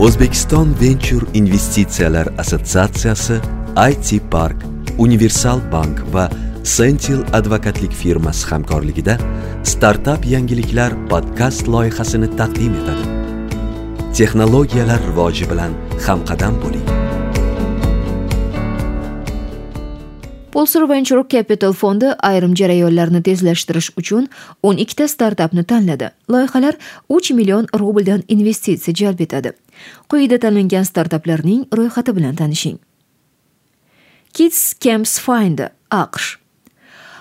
o'zbekiston venture investitsiyalar assotsiatsiyasi it park universal bank va sentil advokatlik firmasi hamkorligida startap yangiliklar podkast loyihasini taqdim etadi texnologiyalar rivoji bilan hamqadam bo'ling Pulsar Venture Capital fondi ayrim jarayonlarni tezlashtirish uchun 12 ta startapni tanladi. Loyihalar 3 million rubldan investitsiya jalb etadi. Quyida tanlangan startaplarning ro'yxati bilan tanishing. Kids Camps Finder AQSh.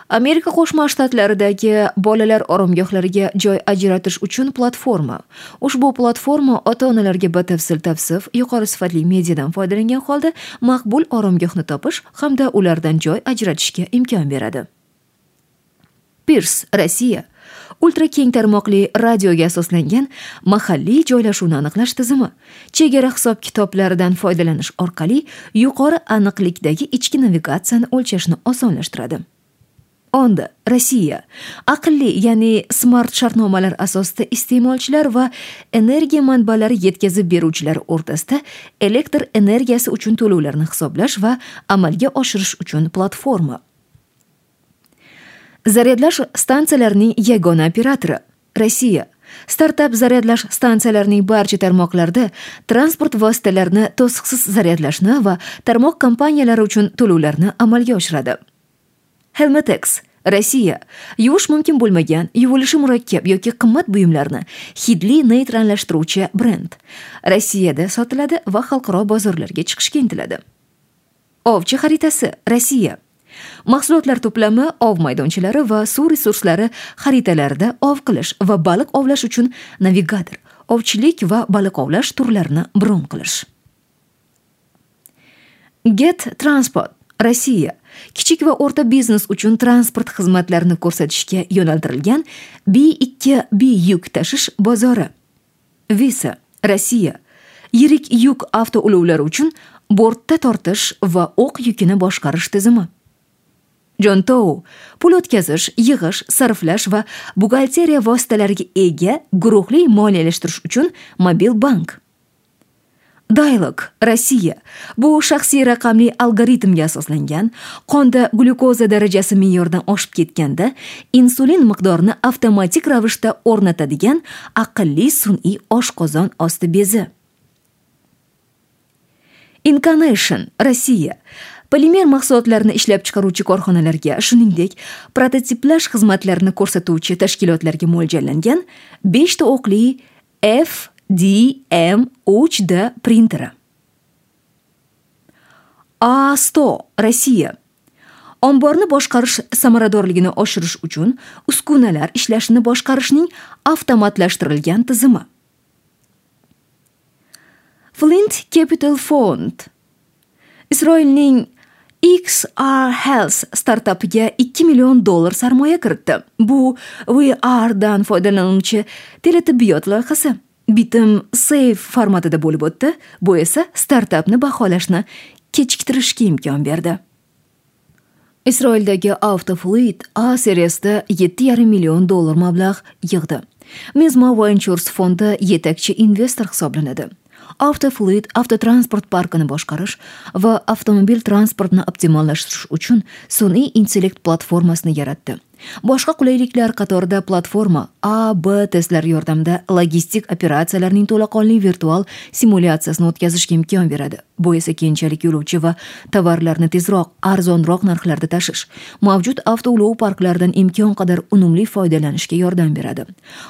Amerika qo'shma shtatlaridagi bolalar oromgohlariga joy ajratish uchun platforma. Ushbu platforma ota onalarga batafsil tavsif yuqori sifatli mediadan foydalangan holda maqbul oromgohni topish hamda ulardan joy ajratishga imkon beradi. Pirs rossiya. Ultra keng tarmoqli radioga asoslangan mahalliy joylashuvni aniqlash tizimi chegara hisob kitoblaridan foydalanish orqali yuqori aniqlikdagi ichki navigatsiyani o'lchashni osonlashtiradi. Onda rossiya. Aqlli ya'ni smart shartnomalar asosida iste'molchilar va energiya manbalari yetkazib beruvchilar o'rtasida elektr energiyasi uchun to'lovlarni hisoblash va amalga oshirish uchun platforma zaryadlash stansiyalarining yagona operatori rossiya startap zaryadlash stansiyalarining barcha tarmoqlarida transport vositalarini to'siqsiz zaryadlashni va tarmoq kompaniyalari uchun to'lovlarni amalga oshiradi helmetex rossiya yuvish mumkin bo'lmagan yuvilishi murakkab yoki qimmat buyumlarni hidli neytrallashtiruvchi brend rossiyada sotiladi va xalqaro bozorlarga chiqishga intiladi ovchi xaritasi rossiya mahsulotlar to'plami ov maydonchalari va suv resurslari xaritalarida ov qilish va baliq ovlash uchun navigator ovchilik va baliq ovlash turlarini bron qilish. Get transport rossiya kichik va o'rta biznes uchun transport xizmatlarini ko'rsatishga yo'naltirilgan b2 b yuk tashish bozori. Visa rossiya yirik yuk avtoulovlari uchun bortda tortish va o'q yukini boshqarish tizimi. Jontou pul o'tkazish yig'ish sarflash va buxgalteriya vositalariga ega guruhli moliyalashtirish uchun mobil bank. Dialog Rossiya. Bu shaxsiy raqamli algoritmga asoslangan qonda glyukoza darajasi me'yordan oshib ketganda insulin miqdorini avtomatik ravishda o'rnatadigan aqlli sun'iy oshqozon osti bezi. Incarnation Rossiya. Polimer mahsulotlarni ishlab chiqaruvchi korxonalarga shuningdek prototiplash xizmatlarini ko'rsatuvchi tashkilotlarga mo'ljallangan 5 ta o'qli FDM DM3D printeri. A100 Rossiya omborni boshqarish samaradorligini oshirish uchun uskunalar ishlashini boshqarishning avtomatlashtirilgan tizimi. Flint Capital fond Isroilning XR Health startapiga 2 million dollar sarmoya kiritdi. Bu VR dan foydalanuvchi teletibbiyot loyihasi. bitim save formatida bo'lib o'tdi bu esa startapni baholashni kechiktirishga imkon berdi isroildagi autofluid a seriyasida yetti yarim million dollar mablag' yig'di mezma ventures fondi yetakchi investor hisoblanadi avtofluid avtotransport parkini boshqarish va avtomobil transportini optimallashtirish uchun sun'iy intellekt platformasini yaratdi boshqa qulayliklar qatorida platforma a b testlar yordamida logistik operatsiyalarning to'laqonli virtual simulyatsiyasini o'tkazishga imkon beradi. Bu esa keyinchalik yo'lovchi va tovarlarni tezroq arzonroq narxlarda tashish mavjud avtoulov parklaridan imkon qadar unumli foydalanishga yordam beradi.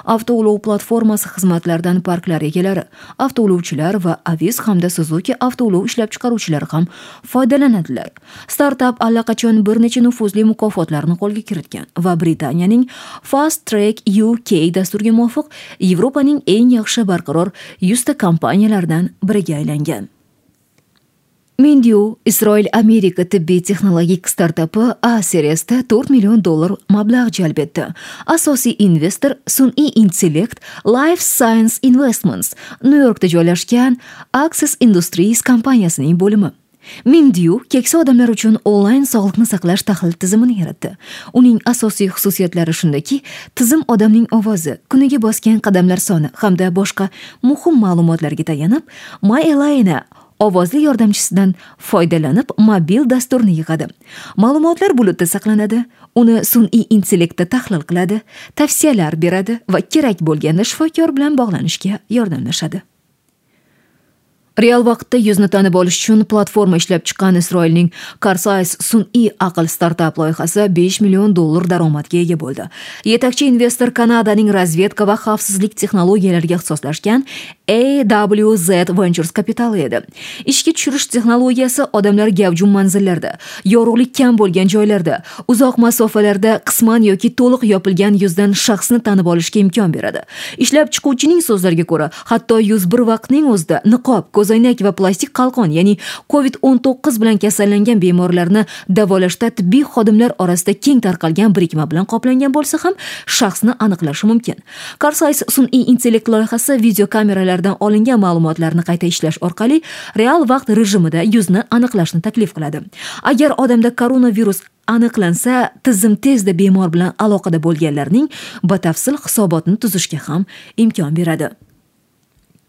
Avtoulov platformasi xizmatlaridan parklar egalari avtoulovchilar va aviz hamda suzuki avtoulov ishlab chiqaruvchilari ham foydalanadilar. Startap allaqachon bir necha nufuzli mukofotlarni qo'lga kiritgan. Va Britaniyaning Fast Track UK dasturiga muvofiq Yevropaning eng yaxshi barqaror 100 ta kompaniyalaridan biriga aylangan. Mendiu Isroil Amerika tibbiy texnologik startapi A seriyasida 4 million dollar mablag' jalb etdi. Asosiy investor sun'iy intellekt Life Science Investments Nyu-Yorkda joylashgan Access Industries kompaniyasining bo'limi. Mindyu keksa odamlar uchun onlayn sog'liqni saqlash tahlil tizimini yaratdi. Uning asosiy xususiyatlari shundaki, tizim odamning ovozi, kuniga bosgan qadamlar soni hamda boshqa muhim ma'lumotlarga tayanib, MyElina ovozli yordamchisidan foydalanib mobil dasturni yig'adi. Ma'lumotlar bulutda saqlanadi, uni sun'iy intellektda tahlil qiladi, tavsiyalar beradi va kerak bo'lganda shifokor bilan bog'lanishga yordamlashadi. Real vaqtda yuzni tanib olish uchun platforma ishlab chiqqan isroilning Carsize sun'iy aql startap loyihasi 5 million dollar daromadga ega bo'ldi. Yetakchi investor kanadaning razvedka va xavfsizlik texnologiyalariga ixtisoslashgan AWZ Ventures kapitali edi. Ishga tushirish texnologiyasi odamlar gavjum manzillarda yorug'lik kam bo'lgan joylarda uzoq masofalarda qisman yoki to'liq yopilgan yuzdan shaxsni tanib olishga imkon beradi. Ishlab chiquvchining so'zlariga ko'ra hatto yuz bir vaqtning o'zida niqob ko'z ko'zoynak va plastik qalqon ya'ni covid 19 bilan kasallangan bemorlarni davolashda tibbiy xodimlar orasida keng tarqalgan birikma bilan qoplangan bo'lsa ham shaxsni aniqlashi mumkin. Carsize sun'iy intellekt loyihasi video kameralardan olingan ma'lumotlarni qayta ishlash orqali real vaqt rejimida yuzni aniqlashni taklif qiladi. Agar odamda koronavirus aniqlansa tizim tezda bemor bilan aloqada bo'lganlarning batafsil hisobotini tuzishga ham imkon beradi.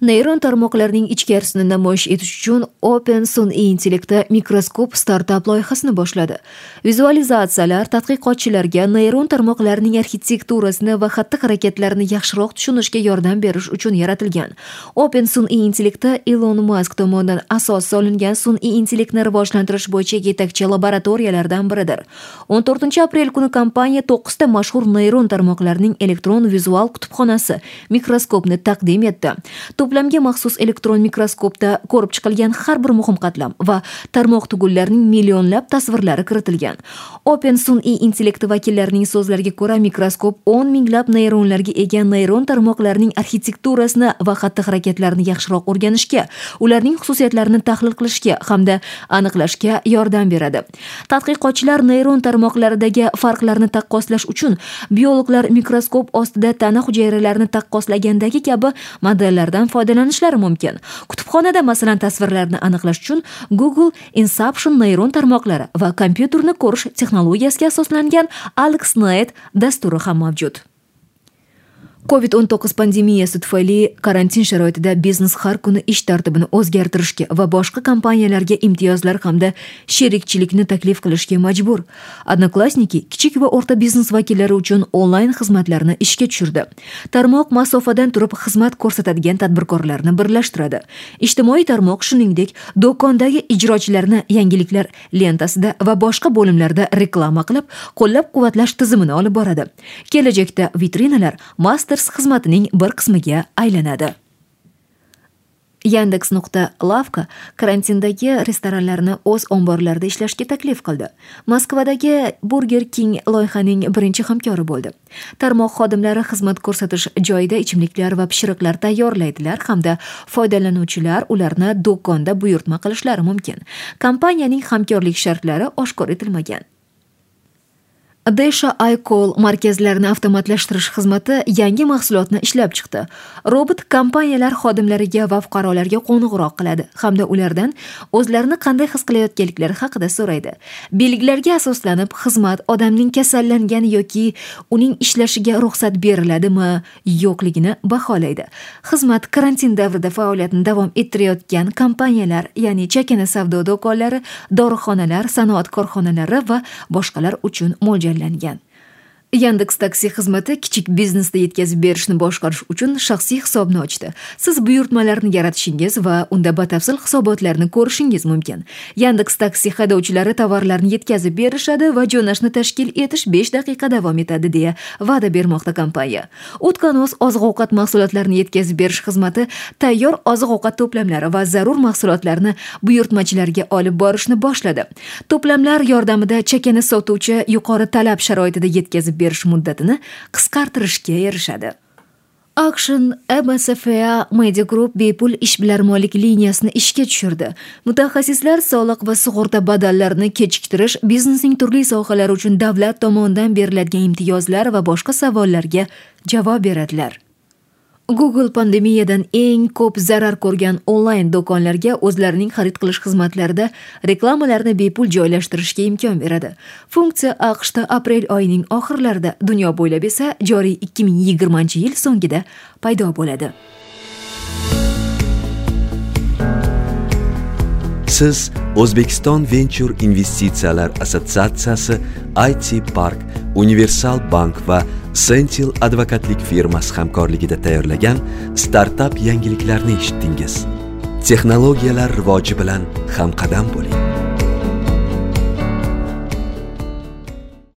Neyron tarmoqlarning ichkarisini namoyish etish uchun open sun'iy intellekti mikroskop startap loyihasini boshladi. Vizualizatsiyalar tadqiqotchilarga neyron tarmoqlarning arxitekturasini va xatti harakatlarini yaxshiroq tushunishga yordam berish uchun yaratilgan. Open sun'iy intellekti ilon mask tomonidan asos solingan sun'iy intellektni rivojlantirish bo'yicha yetakchi laboratoriyalardan biridir. 14 aprel kuni kompaniya to'qqizta mashhur neyron tarmoqlarining elektron vizual kutubxonasi mikroskopni taqdim etdi. To'plamga maxsus elektron mikroskopda ko'rib chiqilgan har bir muhim qatlam va tarmoq tugunlarining millionlab tasvirlari kiritilgan. Open sun'iy intellekti vakillarining so'zlariga ko'ra mikroskop 10 minglab neyronlarga ega neyron tarmoqlarining arxitekturasini va xatti harakatlarini yaxshiroq o'rganishga ularning xususiyatlarini tahlil qilishga hamda aniqlashga yordam beradi. Tadqiqotchilar neyron tarmoqlaridagi farqlarni taqqoslash uchun biologlar mikroskop ostida tana hujayralarini taqqoslagandagi kabi modellardan foydalanishlari mumkin. Kutubxonada masalan tasvirlarni aniqlash uchun google inception neyron tarmoqlari va kompyuterni ko'rish texnologiyasiga asoslangan AlexNet dasturi ham mavjud. Covid 19 pandemiyasi tufayli karantin sharoitida biznes har kuni ish tartibini o'zgartirishga va boshqa kompaniyalarga imtiyozlar hamda sherikchilikni taklif qilishga majbur odnoklassniki kichik va o'rta biznes vakillari uchun onlayn xizmatlarni ishga tushirdi tarmoq masofadan turib xizmat ko'rsatadigan tadbirkorlarni birlashtiradi ijtimoiy tarmoq shuningdek do'kondagi ijrochilarni yangiliklar lentasida va boshqa bo'limlarda reklama qilib qo'llab quvvatlash tizimini olib boradi kelajakda vitrinalar master Masters xizmatining bir qismiga aylanadi. Yandex nuqta lavka karantindagi restoranlarni o'z omborlarida ishlashga taklif qildi. Moskvadagi Burger King loyihaning birinchi hamkori bo'ldi. Tarmoq xodimlari xizmat ko'rsatish joyida ichimliklar va pishiriqlar tayyorlaydilar hamda foydalanuvchilar ularni do'konda buyurtma qilishlari mumkin. Kompaniyaning hamkorlik shartlari oshkor etilmagan. Desha iCall markazlarini avtomatlashtirish xizmati yangi mahsulotni ishlab chiqdi. Robot kompaniyalar xodimlariga va fuqarolarga qo'ng'iroq qiladi hamda ulardan o'zlarini qanday his qilayotganliklari haqida so'raydi. Belgilarga asoslanib xizmat odamning kasallangani yoki uning ishlashiga ruxsat beriladimi, yo'qligini baholaydi. Xizmat karantin davrida faoliyatini davom ettirayotgan kompaniyalar, ya'ni chakana savdo do'konlari, dorixonalar, sanoat korxonalari va boshqalar uchun mo'ljal belgilangan Yandex taksi xizmati kichik biznesda yetkazib berishni boshqarish uchun shaxsiy hisobni ochdi. Siz buyurtmalarni yaratishingiz va unda batafsil hisobotlarni ko'rishingiz mumkin. Yandex taksi haydovchilari tovarlarni yetkazib berishadi va jo'nashni tashkil etish 5 daqiqa davom etadi deya va'da bermoqda kompaniya. Utkanos oziq-ovqat mahsulotlarini yetkazib berish xizmati tayyor oziq-ovqat to'plamlari va zarur mahsulotlarni buyurtmachilarga olib borishni boshladi. To'plamlar yordamida chakana sotuvchi yuqori talab sharoitida yetkazib berish muddatini qisqartirishga erishadi. Action msfa media group bepul ishbilarmonlik liniyasini ishga tushirdi. Mutaxassislar soliq va sug'urta badallarini kechiktirish biznesning turli sohalari uchun davlat tomonidan beriladigan imtiyozlar va boshqa savollarga javob beradilar. Google pandemiyadan eng ko'p zarar ko'rgan onlayn do'konlarga o'zlarining xarid qilish xizmatlarida reklamalarni bepul joylashtirishga imkon beradi. Funksiya aqshda aprel oyining oxirlarida dunyo bo'ylab esa joriy 2020 yil so'ngida paydo bo'ladi. Siz o'zbekiston venture investitsiyalar assotsiatsiyasi it park universal bank va sentil advokatlik firmasi hamkorligida tayyorlagan startap yangiliklarni eshitdingiz. Texnologiyalar rivoji bilan hamqadam bo'ling.